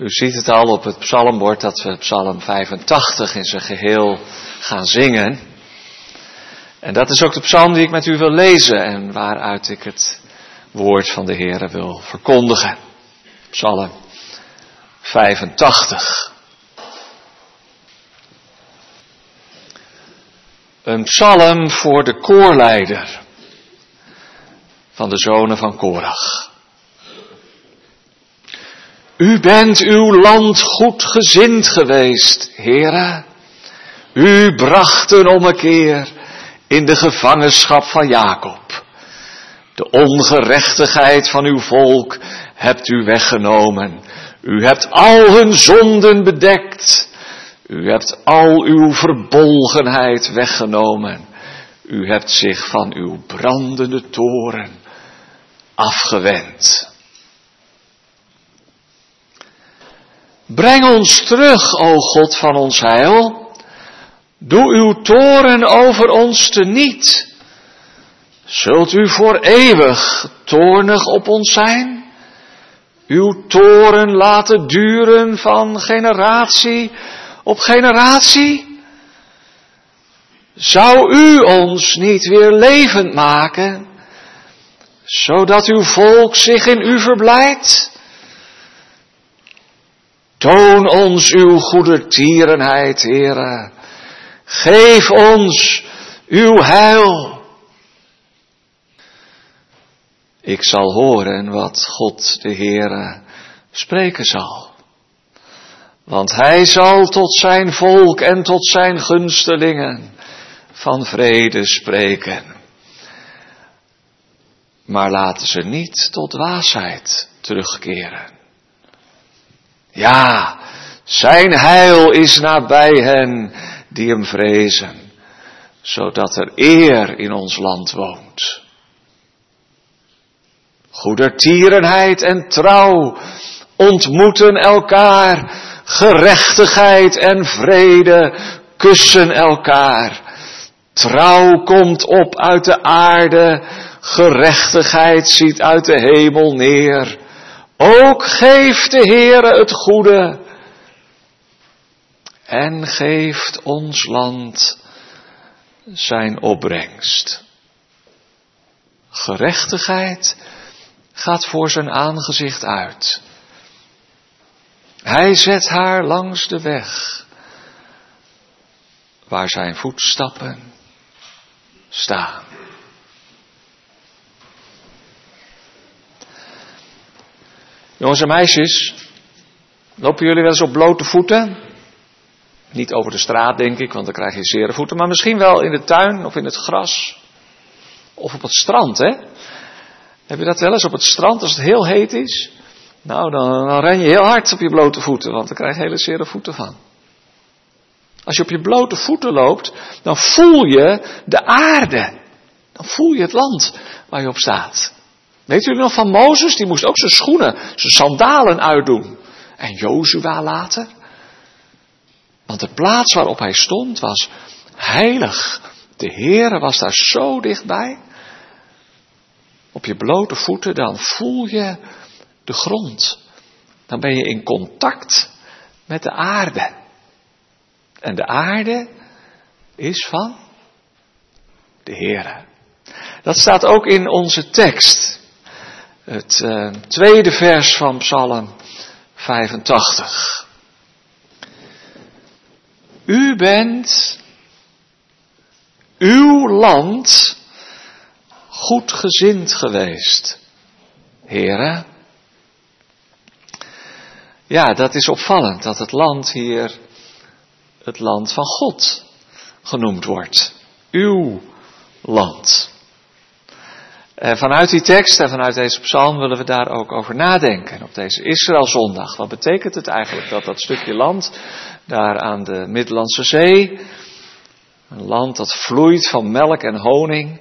U ziet het al op het psalmbord dat we psalm 85 in zijn geheel gaan zingen. En dat is ook de psalm die ik met u wil lezen en waaruit ik het woord van de Heer wil verkondigen. Psalm 85. Een psalm voor de koorleider van de zonen van Korach. U bent uw land goed gezind geweest, heren. U bracht een ommekeer in de gevangenschap van Jacob. De ongerechtigheid van uw volk hebt u weggenomen. U hebt al hun zonden bedekt. U hebt al uw verbolgenheid weggenomen. U hebt zich van uw brandende toren afgewend. Breng ons terug, o God van ons heil. Doe uw toren over ons teniet. Zult u voor eeuwig toornig op ons zijn? Uw toren laten duren van generatie op generatie? Zou u ons niet weer levend maken, zodat uw volk zich in u verblijdt? Toon ons uw goede tierenheid, heren. Geef ons uw heil. Ik zal horen wat God de Heere spreken zal. Want hij zal tot zijn volk en tot zijn gunstelingen van vrede spreken. Maar laten ze niet tot dwaasheid terugkeren. Ja, zijn heil is nabij hen die hem vrezen, zodat er eer in ons land woont. Goedertierenheid en trouw ontmoeten elkaar, gerechtigheid en vrede kussen elkaar. Trouw komt op uit de aarde, gerechtigheid ziet uit de hemel neer. Ook geeft de Heere het goede en geeft ons land zijn opbrengst. Gerechtigheid gaat voor zijn aangezicht uit. Hij zet haar langs de weg waar zijn voetstappen staan. Jongens en meisjes, lopen jullie wel eens op blote voeten? Niet over de straat, denk ik, want dan krijg je zere voeten, maar misschien wel in de tuin of in het gras. Of op het strand, hè? Heb je dat wel eens op het strand als het heel heet is? Nou, dan, dan ren je heel hard op je blote voeten, want dan krijg je hele zere voeten van. Als je op je blote voeten loopt, dan voel je de aarde. Dan voel je het land waar je op staat. Weet u nog van Mozes? Die moest ook zijn schoenen, zijn sandalen uitdoen. En Jozua later? Want de plaats waarop hij stond was heilig. De Heere was daar zo dichtbij. Op je blote voeten, dan voel je de grond. Dan ben je in contact met de aarde. En de aarde is van de Heere. Dat staat ook in onze tekst het uh, tweede vers van Psalm 85. U bent uw land goed gezind geweest, heren. Ja, dat is opvallend dat het land hier het land van God genoemd wordt. Uw land. En vanuit die tekst en vanuit deze psalm willen we daar ook over nadenken. Op deze Israëlzondag. Wat betekent het eigenlijk dat dat stukje land daar aan de Middellandse Zee, een land dat vloeit van melk en honing,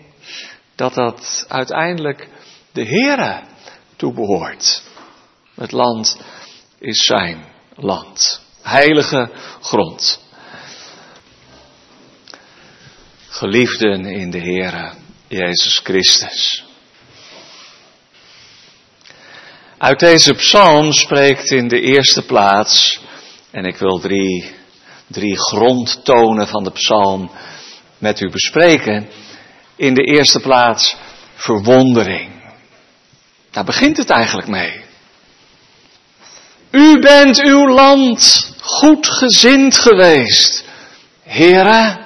dat dat uiteindelijk de Heere toebehoort. Het land is zijn land. Heilige grond. Geliefden in de Heere Jezus Christus. Uit deze psalm spreekt in de eerste plaats, en ik wil drie, drie grondtonen van de psalm met u bespreken. In de eerste plaats verwondering. Daar begint het eigenlijk mee. U bent uw land goed gezind geweest, heren.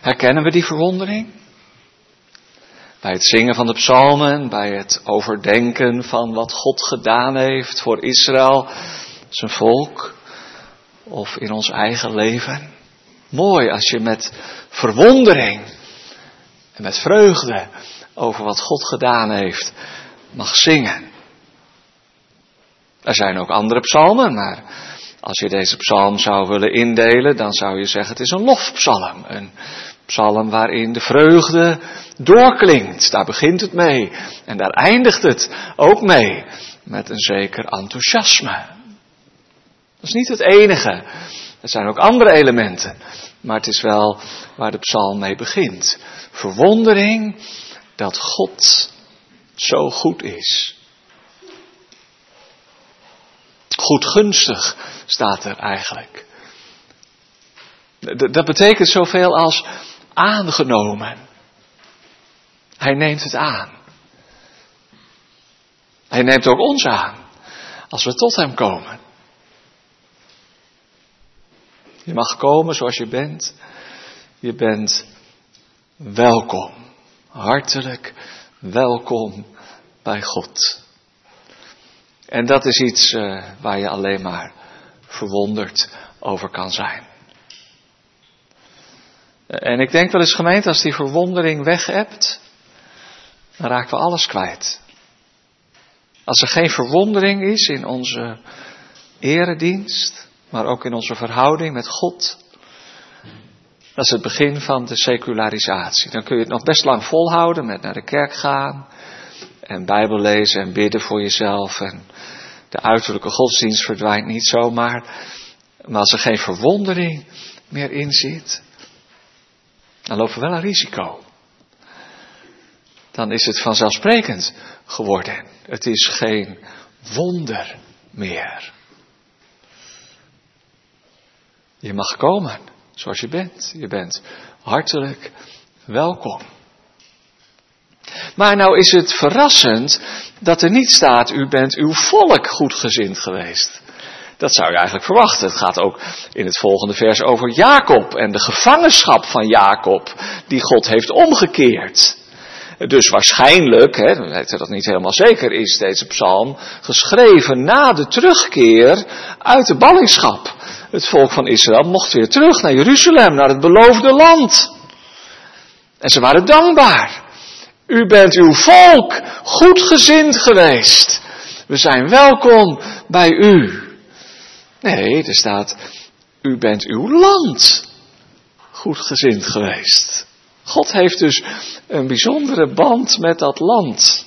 Herkennen we die verwondering? Bij het zingen van de psalmen, bij het overdenken van wat God gedaan heeft voor Israël, zijn volk, of in ons eigen leven. Mooi als je met verwondering en met vreugde over wat God gedaan heeft mag zingen. Er zijn ook andere psalmen, maar als je deze psalm zou willen indelen, dan zou je zeggen het is een lofpsalm. Een psalm waarin de vreugde doorklinkt. Daar begint het mee. En daar eindigt het ook mee. Met een zeker enthousiasme. Dat is niet het enige. Er zijn ook andere elementen. Maar het is wel waar de psalm mee begint. Verwondering dat God zo goed is. Goedgunstig staat er eigenlijk. Dat betekent zoveel als aangenomen. Hij neemt het aan. Hij neemt ook ons aan als we tot Hem komen. Je mag komen zoals je bent. Je bent welkom. Hartelijk welkom bij God. En dat is iets uh, waar je alleen maar verwonderd over kan zijn. En ik denk wel eens gemeente, als die verwondering weg hebt, dan raken we alles kwijt. Als er geen verwondering is in onze eredienst, maar ook in onze verhouding met God, dat is het begin van de secularisatie. Dan kun je het nog best lang volhouden met naar de kerk gaan en Bijbel lezen en bidden voor jezelf. En de uiterlijke godsdienst verdwijnt niet zomaar. Maar als er geen verwondering meer in zit, dan lopen we wel een risico. Dan is het vanzelfsprekend geworden. Het is geen wonder meer. Je mag komen zoals je bent. Je bent hartelijk welkom. Maar nou is het verrassend dat er niet staat, u bent uw volk goedgezind geweest. Dat zou je eigenlijk verwachten. Het gaat ook in het volgende vers over Jacob en de gevangenschap van Jacob, die God heeft omgekeerd. Dus waarschijnlijk, hè, dat dat niet helemaal zeker is, deze psalm geschreven na de terugkeer uit de ballingschap. Het volk van Israël mocht weer terug naar Jeruzalem, naar het beloofde land. En ze waren dankbaar. U bent uw volk goedgezind geweest. We zijn welkom bij u. Nee, er staat, u bent uw land goedgezind geweest. God heeft dus een bijzondere band met dat land.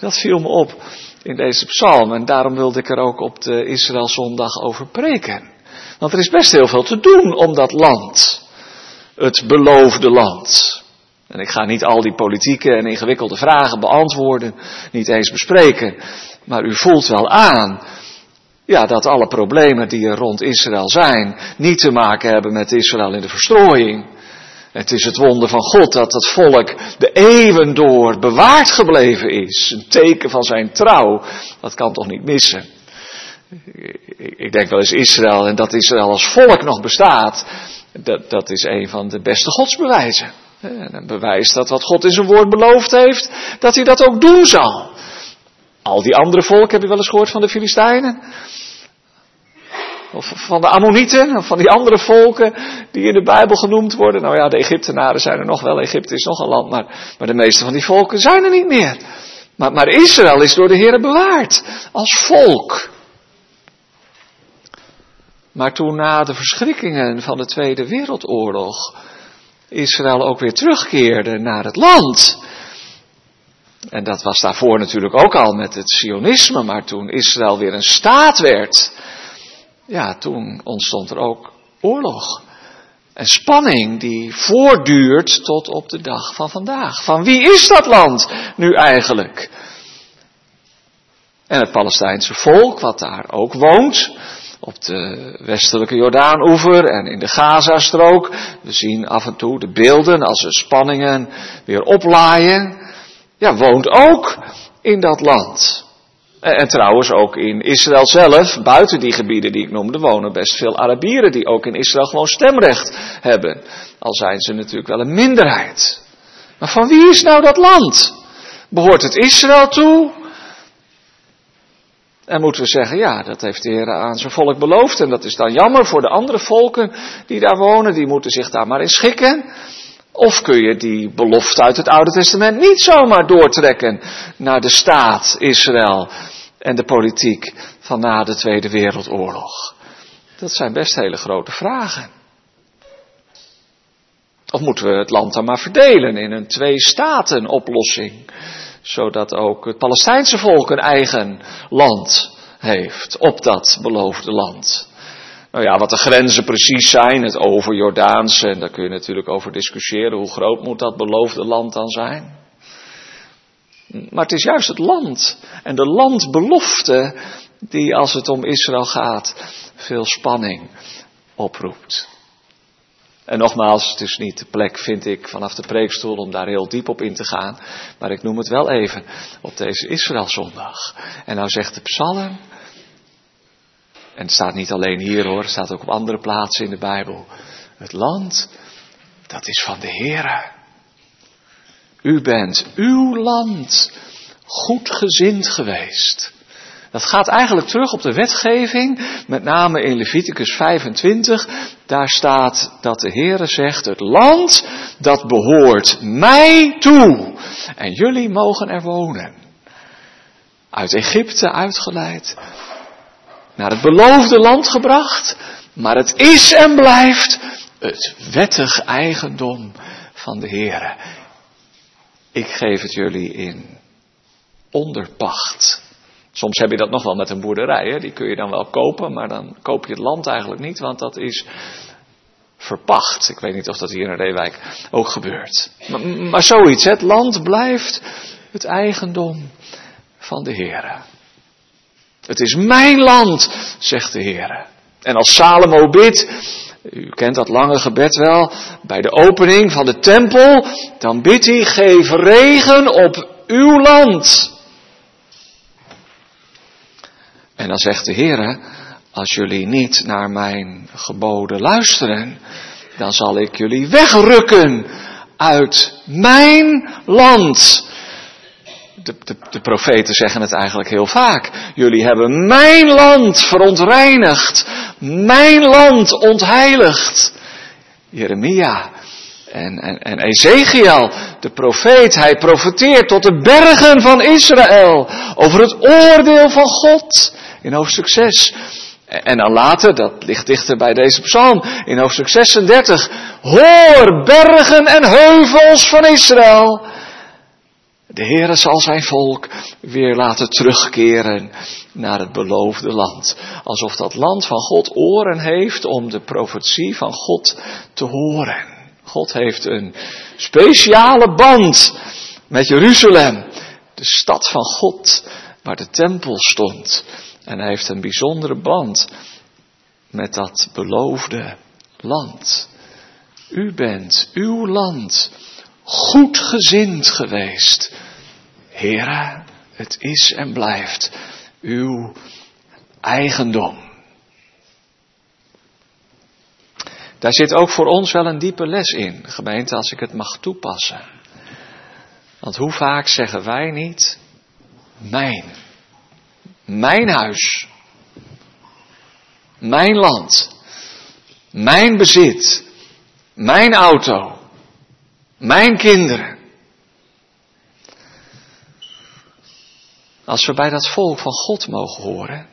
Dat viel me op in deze psalm en daarom wilde ik er ook op de Israëlzondag over preken. Want er is best heel veel te doen om dat land. Het beloofde land. En ik ga niet al die politieke en ingewikkelde vragen beantwoorden, niet eens bespreken. Maar u voelt wel aan ja, dat alle problemen die er rond Israël zijn, niet te maken hebben met Israël in de verstrooiing. Het is het wonder van God dat het volk de eeuwen door bewaard gebleven is. Een teken van zijn trouw. Dat kan toch niet missen. Ik denk wel eens Israël en dat Israël als volk nog bestaat. Dat, dat is een van de beste godsbewijzen. Een bewijs dat wat God in zijn woord beloofd heeft, dat hij dat ook doen zal. Al die andere volken, heb je wel eens gehoord van de Filistijnen? Of van de Ammonieten, of van die andere volken die in de Bijbel genoemd worden. Nou ja, de Egyptenaren zijn er nog wel, Egypte is nog een land, maar, maar de meeste van die volken zijn er niet meer. Maar, maar Israël is door de Heer bewaard, als volk. Maar toen na de verschrikkingen van de Tweede Wereldoorlog Israël ook weer terugkeerde naar het land. En dat was daarvoor natuurlijk ook al met het Sionisme, maar toen Israël weer een staat werd, ja, toen ontstond er ook oorlog En spanning die voortduurt tot op de dag van vandaag. Van wie is dat land nu eigenlijk? En het Palestijnse volk, wat daar ook woont, op de westelijke Jordaan-oever en in de Gazastrook. We zien af en toe de beelden als de spanningen weer oplaaien. Ja, woont ook in dat land. En trouwens ook in Israël zelf, buiten die gebieden die ik noemde, wonen best veel Arabieren die ook in Israël gewoon stemrecht hebben. Al zijn ze natuurlijk wel een minderheid. Maar van wie is nou dat land? Behoort het Israël toe? En moeten we zeggen, ja, dat heeft de Heer aan zijn volk beloofd. En dat is dan jammer voor de andere volken die daar wonen. Die moeten zich daar maar in schikken. Of kun je die belofte uit het Oude Testament niet zomaar doortrekken naar de staat Israël en de politiek van na de Tweede Wereldoorlog? Dat zijn best hele grote vragen. Of moeten we het land dan maar verdelen in een twee-staten-oplossing? Zodat ook het Palestijnse volk een eigen land heeft op dat beloofde land. Nou ja, wat de grenzen precies zijn, het over Jordaanse, en daar kun je natuurlijk over discussiëren, hoe groot moet dat beloofde land dan zijn? Maar het is juist het land en de landbelofte die, als het om Israël gaat, veel spanning oproept. En nogmaals, het is niet de plek, vind ik, vanaf de preekstoel om daar heel diep op in te gaan. Maar ik noem het wel even op deze Israëlzondag. En nou zegt de psalm, en het staat niet alleen hier hoor, het staat ook op andere plaatsen in de Bijbel. Het land, dat is van de Heere. U bent uw land goed gezind geweest. Dat gaat eigenlijk terug op de wetgeving, met name in Leviticus 25. Daar staat dat de Heere zegt, het land dat behoort mij toe. En jullie mogen er wonen. Uit Egypte uitgeleid, naar het beloofde land gebracht, maar het is en blijft het wettig eigendom van de Heere. Ik geef het jullie in onderpacht. Soms heb je dat nog wel met een boerderij, hè? die kun je dan wel kopen, maar dan koop je het land eigenlijk niet, want dat is verpacht. Ik weet niet of dat hier in Reewijk ook gebeurt. Maar, maar zoiets, het land blijft het eigendom van de Heere. Het is mijn land, zegt de Heer. En als Salomo bidt, u kent dat lange gebed wel, bij de opening van de tempel, dan bidt hij, geef regen op uw land. En dan zegt de Heer, als jullie niet naar mijn geboden luisteren, dan zal ik jullie wegrukken uit mijn land de, de, de profeten zeggen het eigenlijk heel vaak. Jullie hebben mijn land verontreinigd, mijn land ontheiligd. Jeremia en, en, en Ezekiel, de profeet, hij profeteert tot de bergen van Israël over het oordeel van God in hoofdstuk 6. En dan later, dat ligt dichter bij deze psalm, in hoofdstuk 36. Hoor bergen en heuvels van Israël. De Heere zal zijn volk weer laten terugkeren naar het beloofde land. Alsof dat land van God oren heeft om de profetie van God te horen. God heeft een speciale band met Jeruzalem, de stad van God, waar de tempel stond. En hij heeft een bijzondere band met dat beloofde land. U bent uw land goed gezind geweest. Heere, het is en blijft uw eigendom. Daar zit ook voor ons wel een diepe les in, gemeente, als ik het mag toepassen. Want hoe vaak zeggen wij niet, mijn, mijn huis, mijn land, mijn bezit, mijn auto, mijn kinderen. Als we bij dat volk van God mogen horen,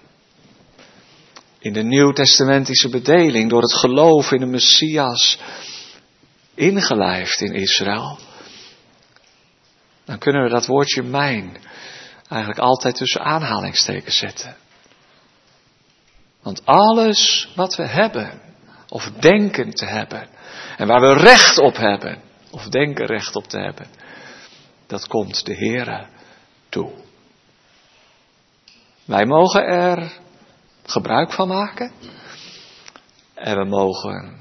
in de nieuwtestamentische bedeling, door het geloof in de Messias, ingelijfd in Israël, dan kunnen we dat woordje mijn eigenlijk altijd tussen aanhalingstekens zetten. Want alles wat we hebben, of denken te hebben. En waar we recht op hebben, of denken recht op te hebben, dat komt de Heere toe. Wij mogen er gebruik van maken. En we mogen,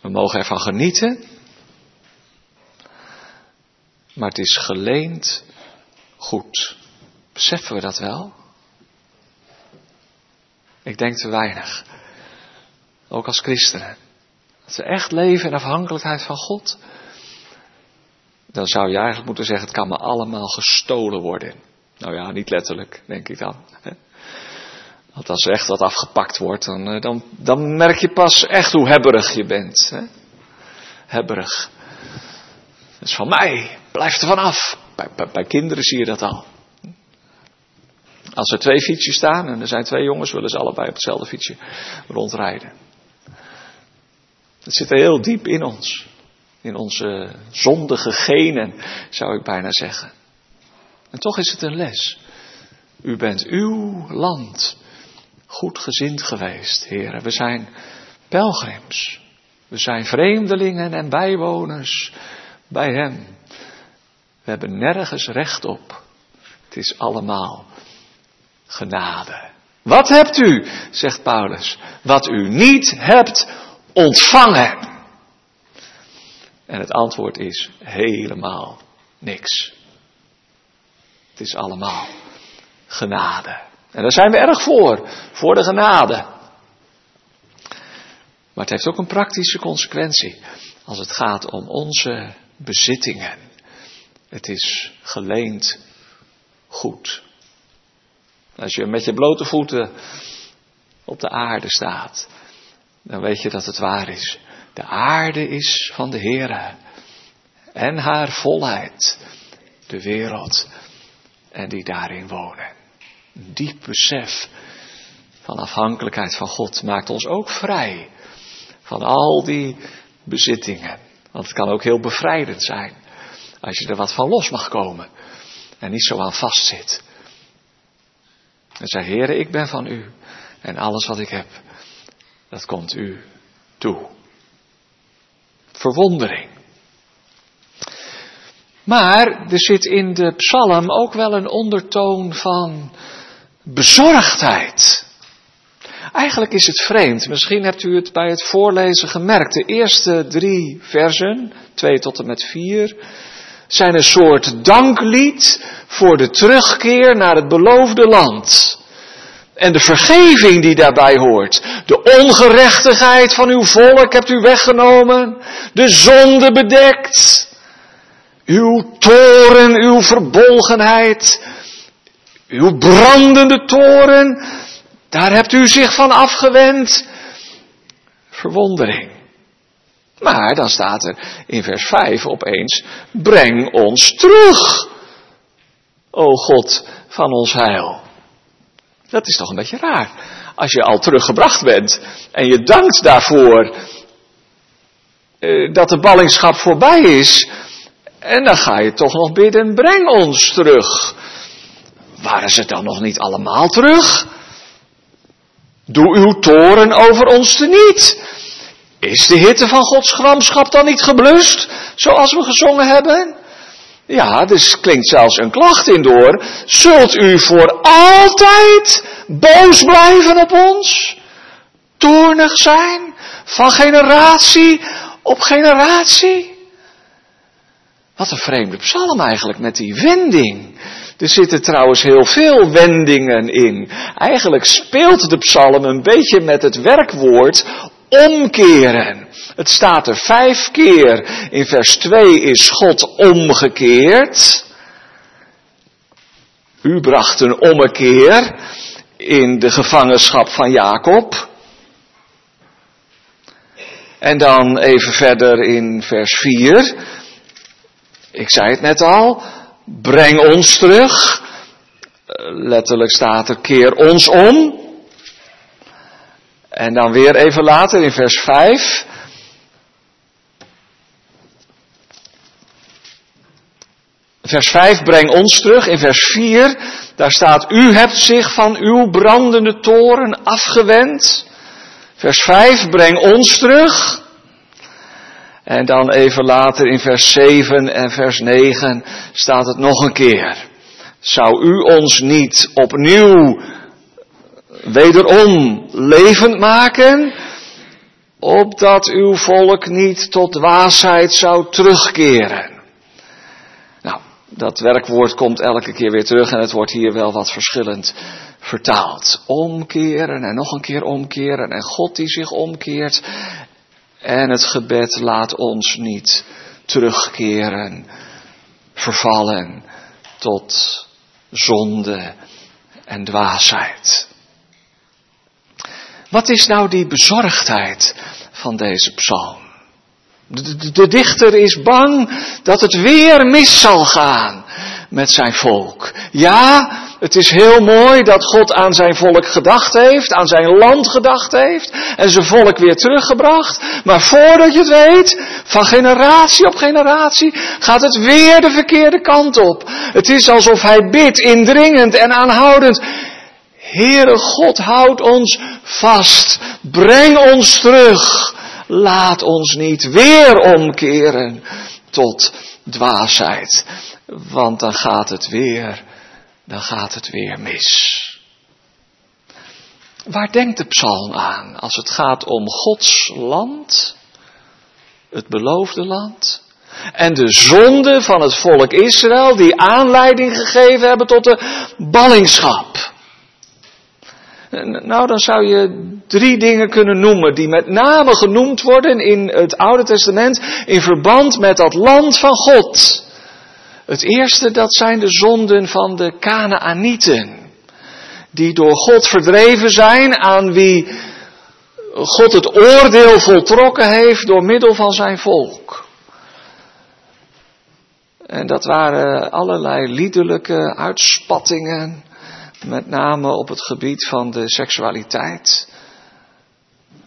we mogen ervan genieten. Maar het is geleend goed. Beseffen we dat wel? Ik denk te weinig. Ook als christenen. Als we echt leven in afhankelijkheid van God. Dan zou je eigenlijk moeten zeggen: het kan me allemaal gestolen worden. Nou ja, niet letterlijk, denk ik dan. Want als er echt wat afgepakt wordt, dan, eh, dan, dan merk je pas echt hoe hebberig je bent. Hebberig. Dat is van mij, blijf er vanaf. Bij, bij, bij kinderen zie je dat al. Als er twee fietsjes staan en er zijn twee jongens, willen ze allebei op hetzelfde fietsje rondrijden. Dat zit heel diep in ons. In onze zondige genen, zou ik bijna zeggen. En toch is het een les. U bent uw land goed gezind geweest, heren. We zijn pelgrims. We zijn vreemdelingen en bijwoners bij Hem. We hebben nergens recht op. Het is allemaal genade. Wat hebt u, zegt Paulus, wat u niet hebt ontvangen? En het antwoord is helemaal niks. Het is allemaal genade. En daar zijn we erg voor, voor de genade. Maar het heeft ook een praktische consequentie als het gaat om onze bezittingen. Het is geleend goed. Als je met je blote voeten op de aarde staat, dan weet je dat het waar is. De aarde is van de Heere en haar volheid, de wereld en die daarin wonen. Een diep besef van afhankelijkheid van God maakt ons ook vrij van al die bezittingen. Want het kan ook heel bevrijdend zijn als je er wat van los mag komen en niet zo aan vastzit. En zei, Heere, ik ben van u en alles wat ik heb, dat komt u toe. Verwondering. Maar er zit in de psalm ook wel een ondertoon van bezorgdheid. Eigenlijk is het vreemd. Misschien hebt u het bij het voorlezen gemerkt. De eerste drie versen, twee tot en met vier, zijn een soort danklied voor de terugkeer naar het beloofde land. En de vergeving die daarbij hoort. De ongerechtigheid van uw volk hebt u weggenomen. De zonde bedekt. Uw toren, uw verbolgenheid. Uw brandende toren. Daar hebt u zich van afgewend. Verwondering. Maar dan staat er in vers 5 opeens, breng ons terug, o God van ons heil. Dat is toch een beetje raar. Als je al teruggebracht bent en je dankt daarvoor eh, dat de ballingschap voorbij is, en dan ga je toch nog bidden, breng ons terug. Waren ze dan nog niet allemaal terug? Doe uw toren over ons teniet. Is de hitte van Gods gramschap dan niet geblust, zoals we gezongen hebben? Ja, dus klinkt zelfs een klacht in door. Zult u voor altijd boos blijven op ons? Toornig zijn? Van generatie op generatie? Wat een vreemde psalm eigenlijk met die wending. Er zitten trouwens heel veel wendingen in. Eigenlijk speelt de psalm een beetje met het werkwoord omkeren. Het staat er vijf keer. In vers 2 is God omgekeerd. U bracht een ommekeer in de gevangenschap van Jacob. En dan even verder in vers 4. Ik zei het net al. Breng ons terug. Letterlijk staat er keer ons om. En dan weer even later in vers 5. Vers 5, breng ons terug. In vers 4, daar staat, u hebt zich van uw brandende toren afgewend. Vers 5, breng ons terug. En dan even later in vers 7 en vers 9 staat het nog een keer. Zou u ons niet opnieuw wederom levend maken, opdat uw volk niet tot dwaasheid zou terugkeren? Nou, dat werkwoord komt elke keer weer terug en het wordt hier wel wat verschillend vertaald. Omkeren en nog een keer omkeren en God die zich omkeert. En het gebed laat ons niet terugkeren, vervallen tot zonde en dwaasheid. Wat is nou die bezorgdheid van deze psalm? De, de, dichter is bang dat het weer mis zal gaan met zijn volk. Ja, het is heel mooi dat God aan zijn volk gedacht heeft, aan zijn land gedacht heeft en zijn volk weer teruggebracht. Maar voordat je het weet, van generatie op generatie, gaat het weer de verkeerde kant op. Het is alsof hij bidt, indringend en aanhoudend. Heere God, houd ons vast. Breng ons terug. Laat ons niet weer omkeren tot dwaasheid. Want dan gaat het weer dan gaat het weer mis. Waar denkt de psalm aan als het gaat om Gods land, het beloofde land, en de zonde van het volk Israël die aanleiding gegeven hebben tot de ballingschap? Nou, dan zou je drie dingen kunnen noemen die met name genoemd worden in het Oude Testament in verband met dat land van God. Het eerste, dat zijn de zonden van de Canaanieten. Die door God verdreven zijn, aan wie God het oordeel voltrokken heeft door middel van zijn volk. En dat waren allerlei liederlijke uitspattingen, met name op het gebied van de seksualiteit.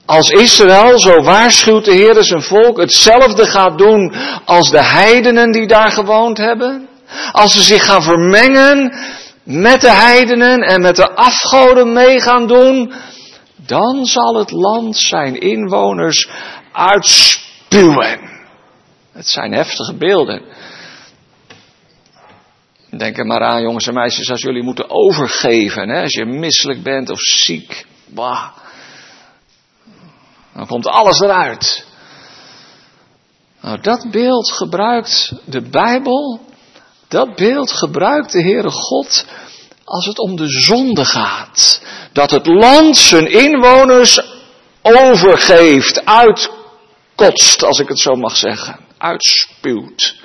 Als Israël, zo waarschuwt de Heer zijn volk, hetzelfde gaat doen als de heidenen die daar gewoond hebben. Als ze zich gaan vermengen met de heidenen en met de afgoden mee gaan doen, dan zal het land zijn inwoners uitspuwen. Het zijn heftige beelden. Denk er maar aan, jongens en meisjes, als jullie moeten overgeven, hè, als je misselijk bent of ziek. Bah. Dan komt alles eruit. Nou, dat beeld gebruikt de Bijbel, dat beeld gebruikt de Heere God als het om de zonde gaat. Dat het land zijn inwoners overgeeft, uitkotst, als ik het zo mag zeggen, uitspuwt.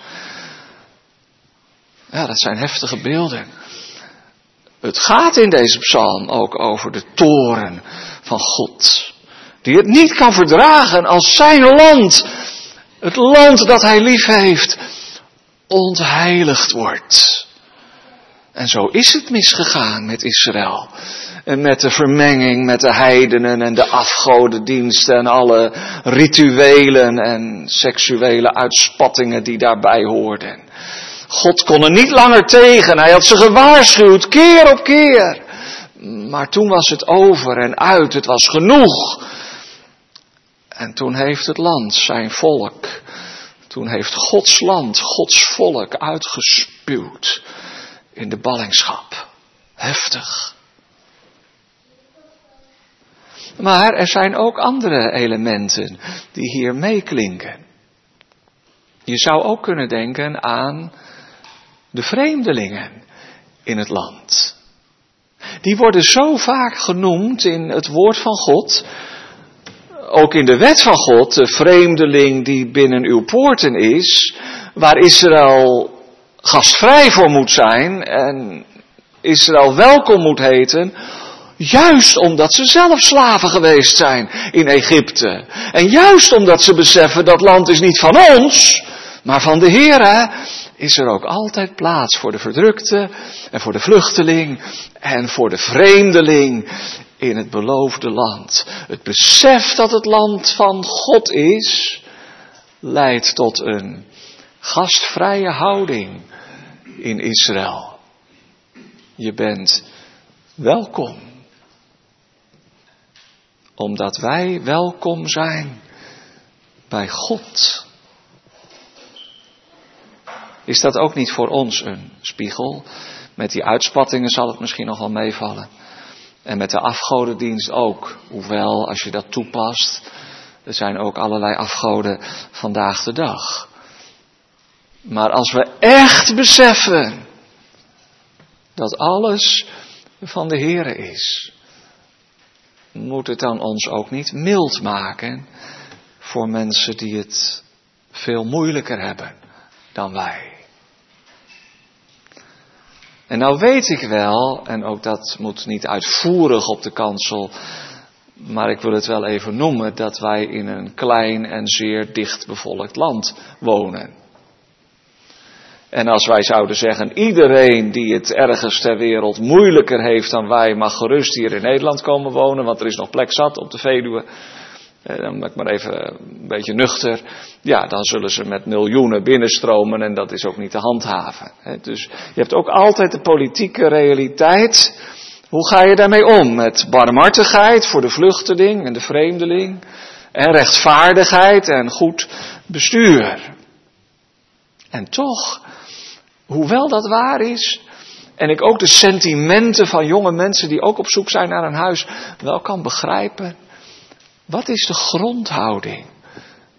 Ja, dat zijn heftige beelden. Het gaat in deze psalm ook over de toren van God die het niet kan verdragen als zijn land, het land dat hij lief heeft, ontheiligd wordt. En zo is het misgegaan met Israël. En met de vermenging met de heidenen en de afgodendiensten en alle rituelen en seksuele uitspattingen die daarbij hoorden. God kon er niet langer tegen. Hij had ze gewaarschuwd, keer op keer. Maar toen was het over en uit. Het was genoeg. En toen heeft het land, zijn volk, toen heeft Gods land, Gods volk uitgespuwd in de ballingschap. Heftig. Maar er zijn ook andere elementen die hier meeklinken. Je zou ook kunnen denken aan de vreemdelingen in het land. Die worden zo vaak genoemd in het woord van God, ook in de wet van God, de vreemdeling die binnen uw poorten is, waar Israël gastvrij voor moet zijn en Israël welkom moet heten, juist omdat ze zelf slaven geweest zijn in Egypte. En juist omdat ze beseffen dat land is niet van ons, maar van de Heer, is er ook altijd plaats voor de verdrukte en voor de vluchteling en voor de vreemdeling in het beloofde land. Het besef dat het land van God is, leidt tot een gastvrije houding in Israël. Je bent welkom. omdat wij welkom zijn bij God. Is dat ook niet voor ons een spiegel? Met die uitspattingen zal het misschien nog wel meevallen. En met de afgodendienst ook. Hoewel, als je dat toepast, er zijn ook allerlei afgoden vandaag de dag. Maar als we echt beseffen dat alles van de Heere is, moet het dan ons ook niet mild maken voor mensen die het veel moeilijker hebben dan wij. En nou weet ik wel, en ook dat moet niet uitvoerig op de kansel, maar ik wil het wel even noemen, dat wij in een klein en zeer dicht bevolkt land wonen. En als wij zouden zeggen, iedereen die het ergens ter wereld moeilijker heeft dan wij, mag gerust hier in Nederland komen wonen, want er is nog plek zat op de Veluwe. Eh, dan ben ik maar even een beetje nuchter. Ja, dan zullen ze met miljoenen binnenstromen en dat is ook niet te handhaven. Dus je hebt ook altijd de politieke realiteit. Hoe ga je daarmee om? Met barmhartigheid voor de vluchteling en de vreemdeling. En rechtvaardigheid en goed bestuur. En toch, hoewel dat waar is, en ik ook de sentimenten van jonge mensen die ook op zoek zijn naar een huis wel kan begrijpen, wat is de grondhouding,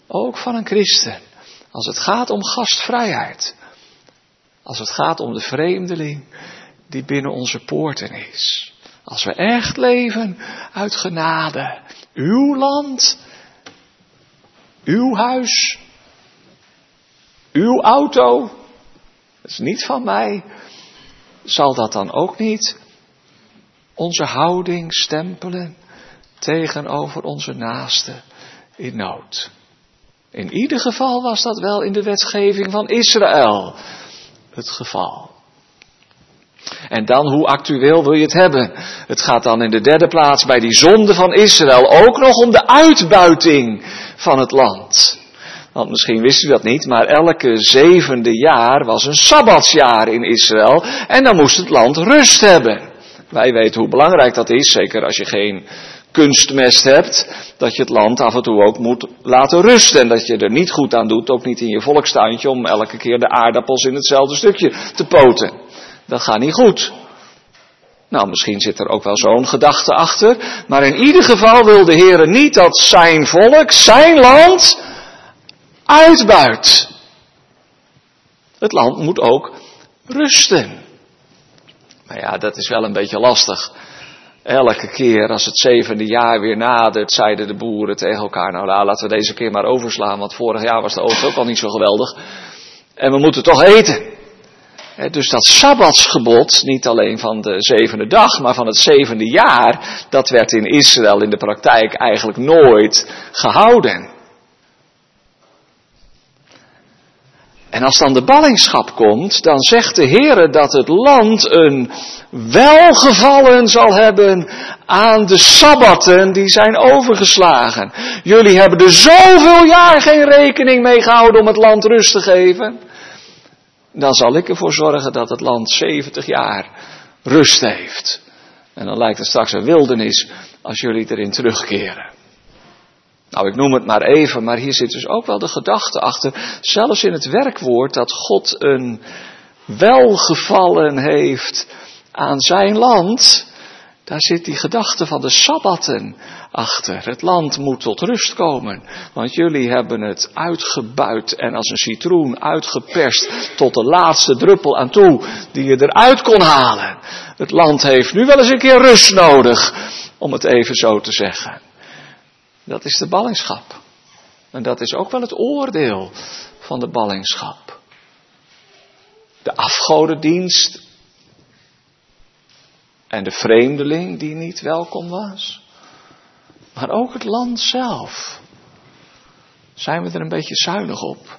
ook van een christen, als het gaat om gastvrijheid? Als het gaat om de vreemdeling die binnen onze poorten is. Als we echt leven uit genade. Uw land, uw huis, uw auto, dat is niet van mij. Zal dat dan ook niet onze houding stempelen? Tegenover onze naasten in nood. In ieder geval was dat wel in de wetgeving van Israël het geval. En dan, hoe actueel wil je het hebben? Het gaat dan in de derde plaats bij die zonde van Israël ook nog om de uitbuiting van het land. Want misschien wist u dat niet, maar elke zevende jaar was een sabbatsjaar in Israël en dan moest het land rust hebben. Wij weten hoe belangrijk dat is, zeker als je geen kunstmest hebt, dat je het land af en toe ook moet laten rusten. En dat je er niet goed aan doet, ook niet in je volkstuintje, om elke keer de aardappels in hetzelfde stukje te poten. Dat gaat niet goed. Nou, misschien zit er ook wel zo'n gedachte achter. Maar in ieder geval wil de Heer niet dat zijn volk, zijn land, uitbuit. Het land moet ook rusten. Maar ja, dat is wel een beetje lastig. Elke keer als het zevende jaar weer nadert, zeiden de boeren tegen elkaar, nou laten we deze keer maar overslaan, want vorig jaar was de oogst ook al niet zo geweldig. En we moeten toch eten. Dus dat sabbatsgebod, niet alleen van de zevende dag, maar van het zevende jaar, dat werd in Israël in de praktijk eigenlijk nooit gehouden. En als dan de ballingschap komt, dan zegt de Heer dat het land een welgevallen zal hebben aan de sabbatten die zijn overgeslagen. Jullie hebben er zoveel jaar geen rekening mee gehouden om het land rust te geven. Dan zal ik ervoor zorgen dat het land 70 jaar rust heeft. En dan lijkt het straks een wildernis als jullie erin terugkeren. Nou, ik noem het maar even, maar hier zit dus ook wel de gedachte achter, zelfs in het werkwoord, dat God een welgevallen heeft aan zijn land. Daar zit die gedachte van de sabbatten achter. Het land moet tot rust komen, want jullie hebben het uitgebuit en als een citroen uitgeperst tot de laatste druppel aan toe die je eruit kon halen. Het land heeft nu wel eens een keer rust nodig, om het even zo te zeggen. Dat is de ballingschap. En dat is ook wel het oordeel van de ballingschap. De afgodendienst en de vreemdeling die niet welkom was. Maar ook het land zelf. Zijn we er een beetje zuinig op?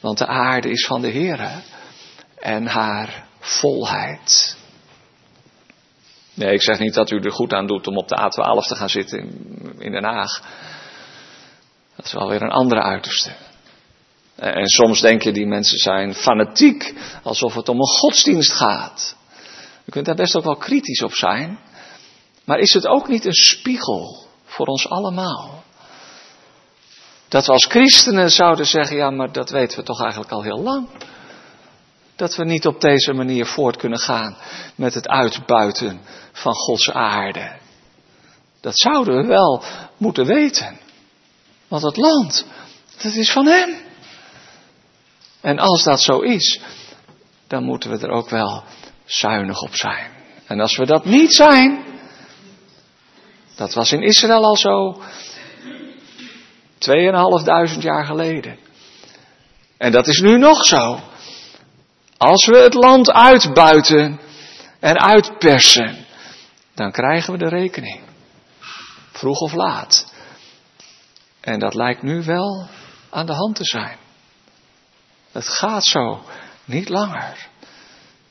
Want de aarde is van de Heer en haar volheid. Nee, ik zeg niet dat u er goed aan doet om op de A12 te gaan zitten in, Den Haag. Dat is wel weer een andere uiterste. En soms denken die mensen zijn fanatiek, alsof het om een godsdienst gaat. U kunt daar best ook wel kritisch op zijn. Maar is het ook niet een spiegel voor ons allemaal? Dat we als christenen zouden zeggen, ja, maar dat weten we toch eigenlijk al heel lang. Dat we niet op deze manier voort kunnen gaan met het uitbuiten van Gods aarde. Dat zouden we wel moeten weten. Want het land, dat is van Hem. En als dat zo is, dan moeten we er ook wel zuinig op zijn. En als we dat niet zijn, dat was in Israël al zo, tweeënhalfduizend jaar geleden. En dat is nu nog zo. Als we het land uitbuiten en uitpersen, dan krijgen we de rekening. Vroeg of laat. En dat lijkt nu wel aan de hand te zijn. Het gaat zo niet langer.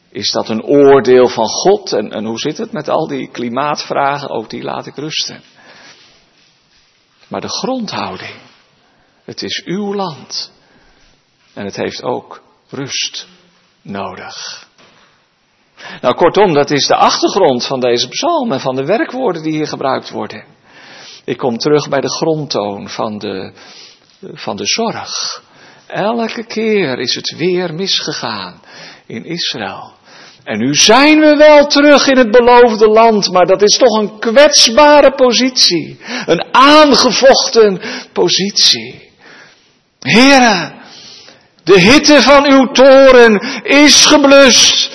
Is dat een oordeel van God? En, en hoe zit het met al die klimaatvragen? Ook die laat ik rusten. Maar de grondhouding. Het is uw land. En het heeft ook rust nodig. Nou, kortom, dat is de achtergrond van deze psalm en van de werkwoorden die hier gebruikt worden. Ik kom terug bij de grondtoon van de, van de zorg. Elke keer is het weer misgegaan in Israël. En nu zijn we wel terug in het beloofde land, maar dat is toch een kwetsbare positie. Een aangevochten positie. Heren, de hitte van uw toren is geblust.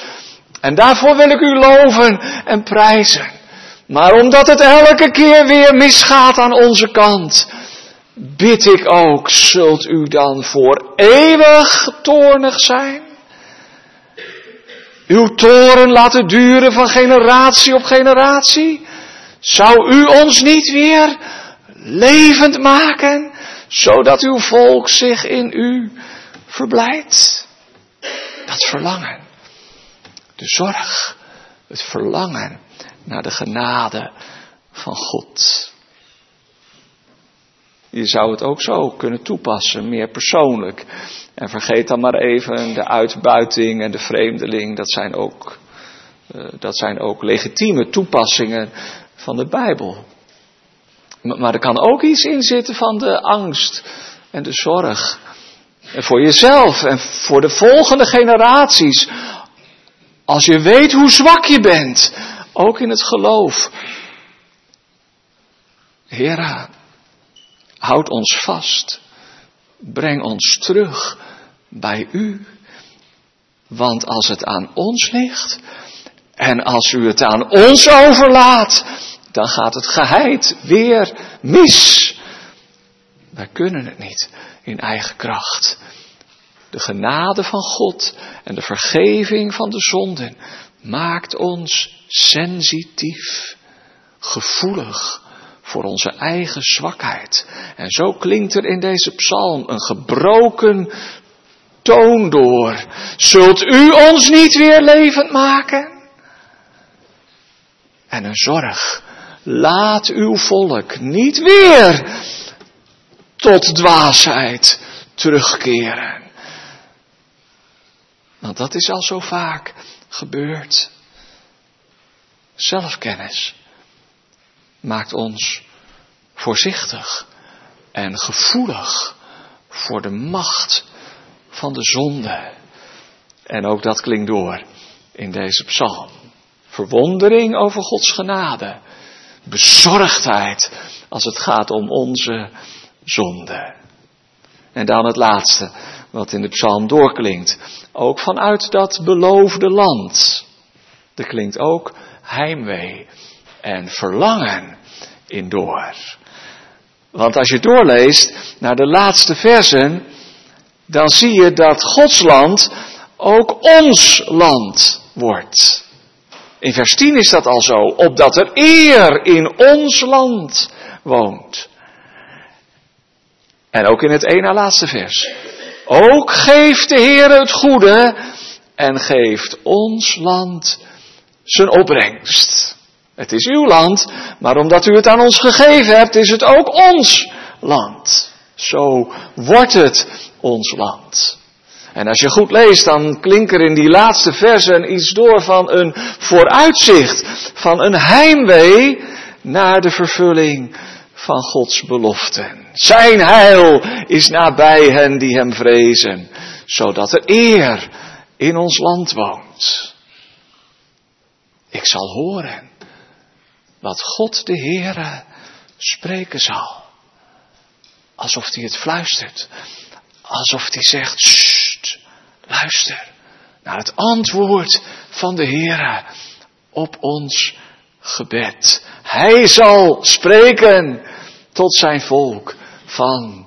En daarvoor wil ik u loven en prijzen. Maar omdat het elke keer weer misgaat aan onze kant, bid ik ook, zult u dan voor eeuwig toornig zijn? Uw toren laten duren van generatie op generatie? Zou u ons niet weer levend maken, zodat uw volk zich in u verblijdt? Dat verlangen, de zorg, het verlangen naar de genade van God. Je zou het ook zo kunnen toepassen, meer persoonlijk. En vergeet dan maar even de uitbuiting en de vreemdeling. Dat zijn ook, uh, dat zijn ook legitieme toepassingen van de Bijbel. Maar er kan ook iets in zitten van de angst en de zorg. En voor jezelf en voor de volgende generaties. Als je weet hoe zwak je bent, ook in het geloof. Hera, houd ons vast. Breng ons terug bij u. Want als het aan ons ligt en als u het aan ons overlaat, dan gaat het geheid weer mis. Wij kunnen het niet in eigen kracht. De genade van God en de vergeving van de zonden maakt ons sensitief, gevoelig voor onze eigen zwakheid. En zo klinkt er in deze psalm een gebroken toon door. Zult u ons niet weer levend maken? En een zorg. Laat uw volk niet weer tot dwaasheid terugkeren. Want dat is al zo vaak gebeurd. Zelfkennis maakt ons voorzichtig en gevoelig voor de macht van de zonde. En ook dat klinkt door in deze psalm. Verwondering over Gods genade. Bezorgdheid als het gaat om onze zonde. En dan het laatste wat in de psalm doorklinkt. Ook vanuit dat beloofde land. Er klinkt ook heimwee en verlangen in door. Want als je doorleest naar de laatste versen, dan zie je dat Gods land ook ons land wordt. In vers 10 is dat al zo, opdat er eer in ons land woont. En ook in het ene laatste vers. Ook geeft de Heer het goede en geeft ons land zijn opbrengst. Het is uw land, maar omdat u het aan ons gegeven hebt, is het ook ons land. Zo wordt het ons land. En als je goed leest, dan klinkt er in die laatste versen iets door van een vooruitzicht, van een heimwee naar de vervulling van Gods beloften. Zijn heil is nabij hen die hem vrezen, zodat er eer in ons land woont. Ik zal horen wat God de Heere spreken zal. Alsof hij het fluistert. Alsof hij zegt, Sst, luister naar het antwoord van de Heere op ons gebed. Hij zal spreken tot zijn volk van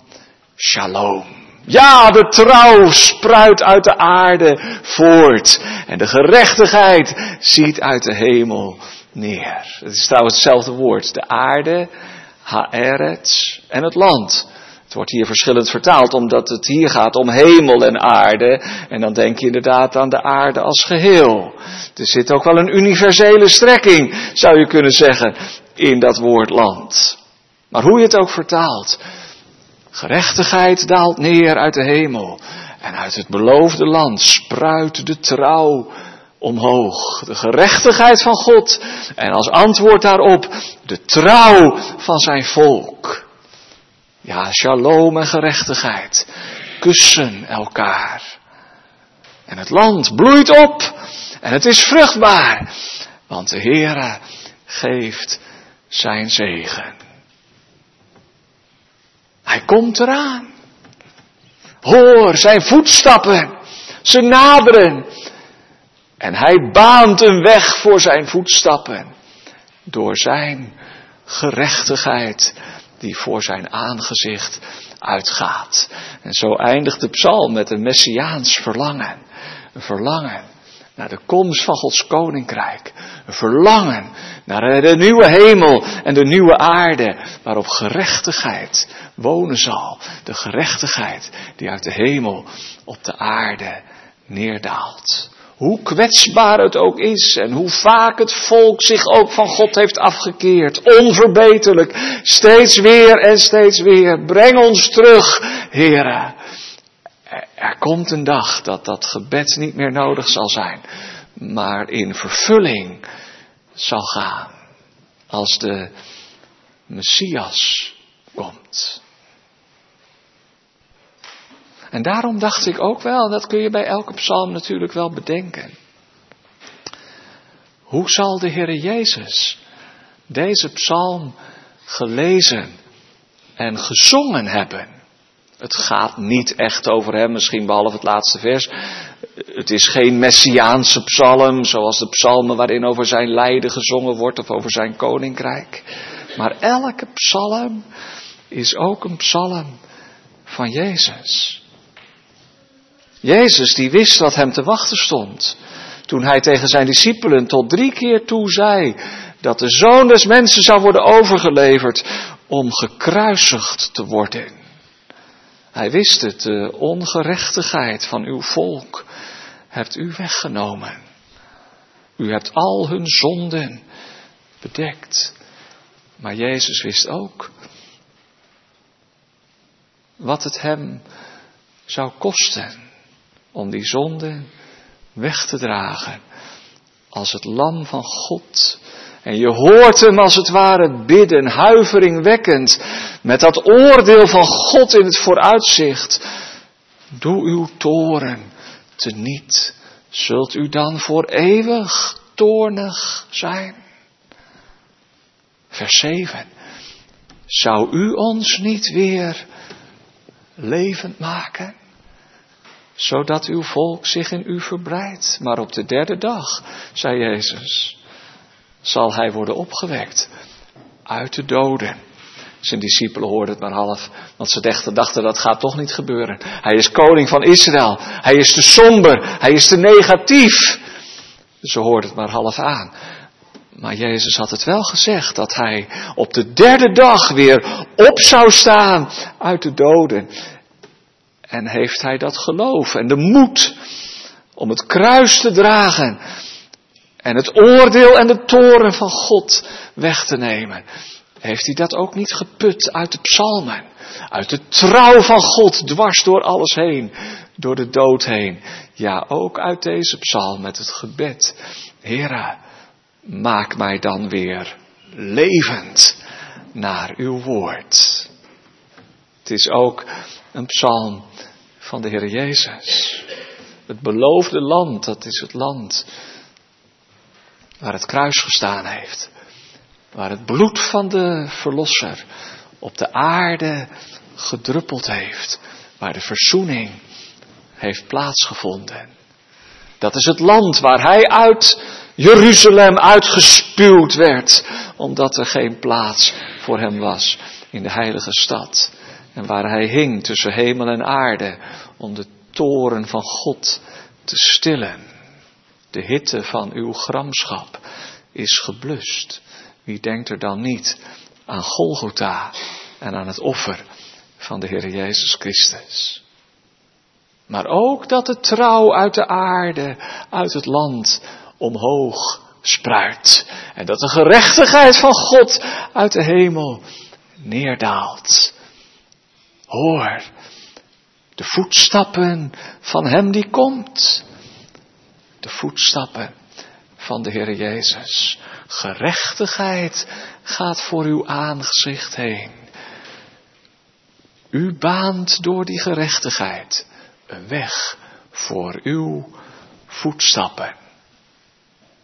shalom. Ja, de trouw spruit uit de aarde voort en de gerechtigheid ziet uit de hemel neer. Het is trouwens hetzelfde woord. De aarde, Haeret en het land. Het wordt hier verschillend vertaald, omdat het hier gaat om hemel en aarde. En dan denk je inderdaad aan de aarde als geheel. Er zit ook wel een universele strekking, zou je kunnen zeggen, in dat woord land. Maar hoe je het ook vertaalt. Gerechtigheid daalt neer uit de hemel. En uit het beloofde land spruit de trouw omhoog. De gerechtigheid van God. En als antwoord daarop de trouw van zijn volk. Ja, shalom en gerechtigheid kussen elkaar. En het land bloeit op en het is vruchtbaar, want de Heere geeft zijn zegen. Hij komt eraan. Hoor zijn voetstappen, ze naderen. En hij baant een weg voor zijn voetstappen door zijn gerechtigheid die voor zijn aangezicht uitgaat. En zo eindigt de psalm met een messiaans verlangen. Een verlangen naar de komst van Gods koninkrijk. Een verlangen naar de nieuwe hemel en de nieuwe aarde waarop gerechtigheid wonen zal. De gerechtigheid die uit de hemel op de aarde neerdaalt. Hoe kwetsbaar het ook is en hoe vaak het volk zich ook van God heeft afgekeerd. Onverbeterlijk. Steeds weer en steeds weer. Breng ons terug, heren. Er komt een dag dat dat gebed niet meer nodig zal zijn, maar in vervulling zal gaan als de Messias komt. En daarom dacht ik ook wel, dat kun je bij elke psalm natuurlijk wel bedenken. Hoe zal de Heer Jezus deze psalm gelezen en gezongen hebben? Het gaat niet echt over hem, misschien behalve het laatste vers. Het is geen messiaanse psalm, zoals de psalmen waarin over zijn lijden gezongen wordt of over zijn koninkrijk. Maar elke psalm is ook een psalm van Jezus. Jezus die wist wat hem te wachten stond. Toen hij tegen zijn discipelen tot drie keer toe zei dat de zoon des mensen zou worden overgeleverd om gekruisigd te worden. Hij wist het, de ongerechtigheid van uw volk hebt u weggenomen. U hebt al hun zonden bedekt. Maar Jezus wist ook wat het hem zou kosten om die zonde weg te dragen. Als het lam van God. En je hoort hem als het ware bidden, huiveringwekkend, met dat oordeel van God in het vooruitzicht. Doe uw toren teniet, zult u dan voor eeuwig toornig zijn. Vers 7. Zou u ons niet weer levend maken? zodat uw volk zich in u verbreidt. Maar op de derde dag, zei Jezus, zal hij worden opgewekt uit de doden. Zijn discipelen hoorden het maar half, want ze dachten, dachten dat gaat toch niet gebeuren. Hij is koning van Israël, hij is te somber, hij is te negatief. Ze hoorden het maar half aan. Maar Jezus had het wel gezegd dat hij op de derde dag weer op zou staan uit de doden. En heeft hij dat geloof en de moed om het kruis te dragen en het oordeel en de toren van God weg te nemen? Heeft hij dat ook niet geput uit de psalmen? Uit de trouw van God dwars door alles heen. door de dood heen. Ja, ook uit deze psalm met het gebed. Heere, maak mij dan weer levend naar uw woord. Het is ook een psalm van de Heer Jezus. Het beloofde land, dat is het land waar het kruis gestaan heeft. Waar het bloed van de Verlosser op de aarde gedruppeld heeft. Waar de verzoening heeft plaatsgevonden. Dat is het land waar hij uit Jeruzalem uitgespuwd werd, omdat er geen plaats voor hem was in de heilige stad. En waar hij hing tussen hemel en aarde om de toren van God te stillen. De hitte van uw gramschap is geblust. Wie denkt er dan niet aan Golgotha en aan het offer van de Heer Jezus Christus? Maar ook dat de trouw uit de aarde, uit het land, omhoog spruit. En dat de gerechtigheid van God uit de hemel neerdaalt. Hoor, de voetstappen van Hem die komt. De voetstappen van de Heer Jezus. Gerechtigheid gaat voor uw aangezicht heen. U baant door die gerechtigheid een weg voor uw voetstappen.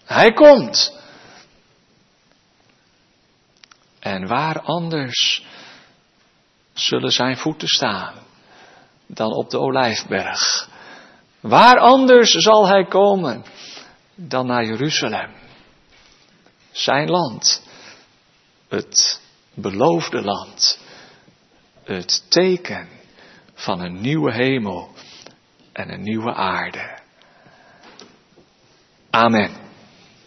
Hij komt. En waar anders zullen zijn voeten staan dan op de olijfberg? Waar anders zal hij komen dan naar Jeruzalem? Zijn land, het beloofde land, het teken van een nieuwe hemel en een nieuwe aarde. Amen.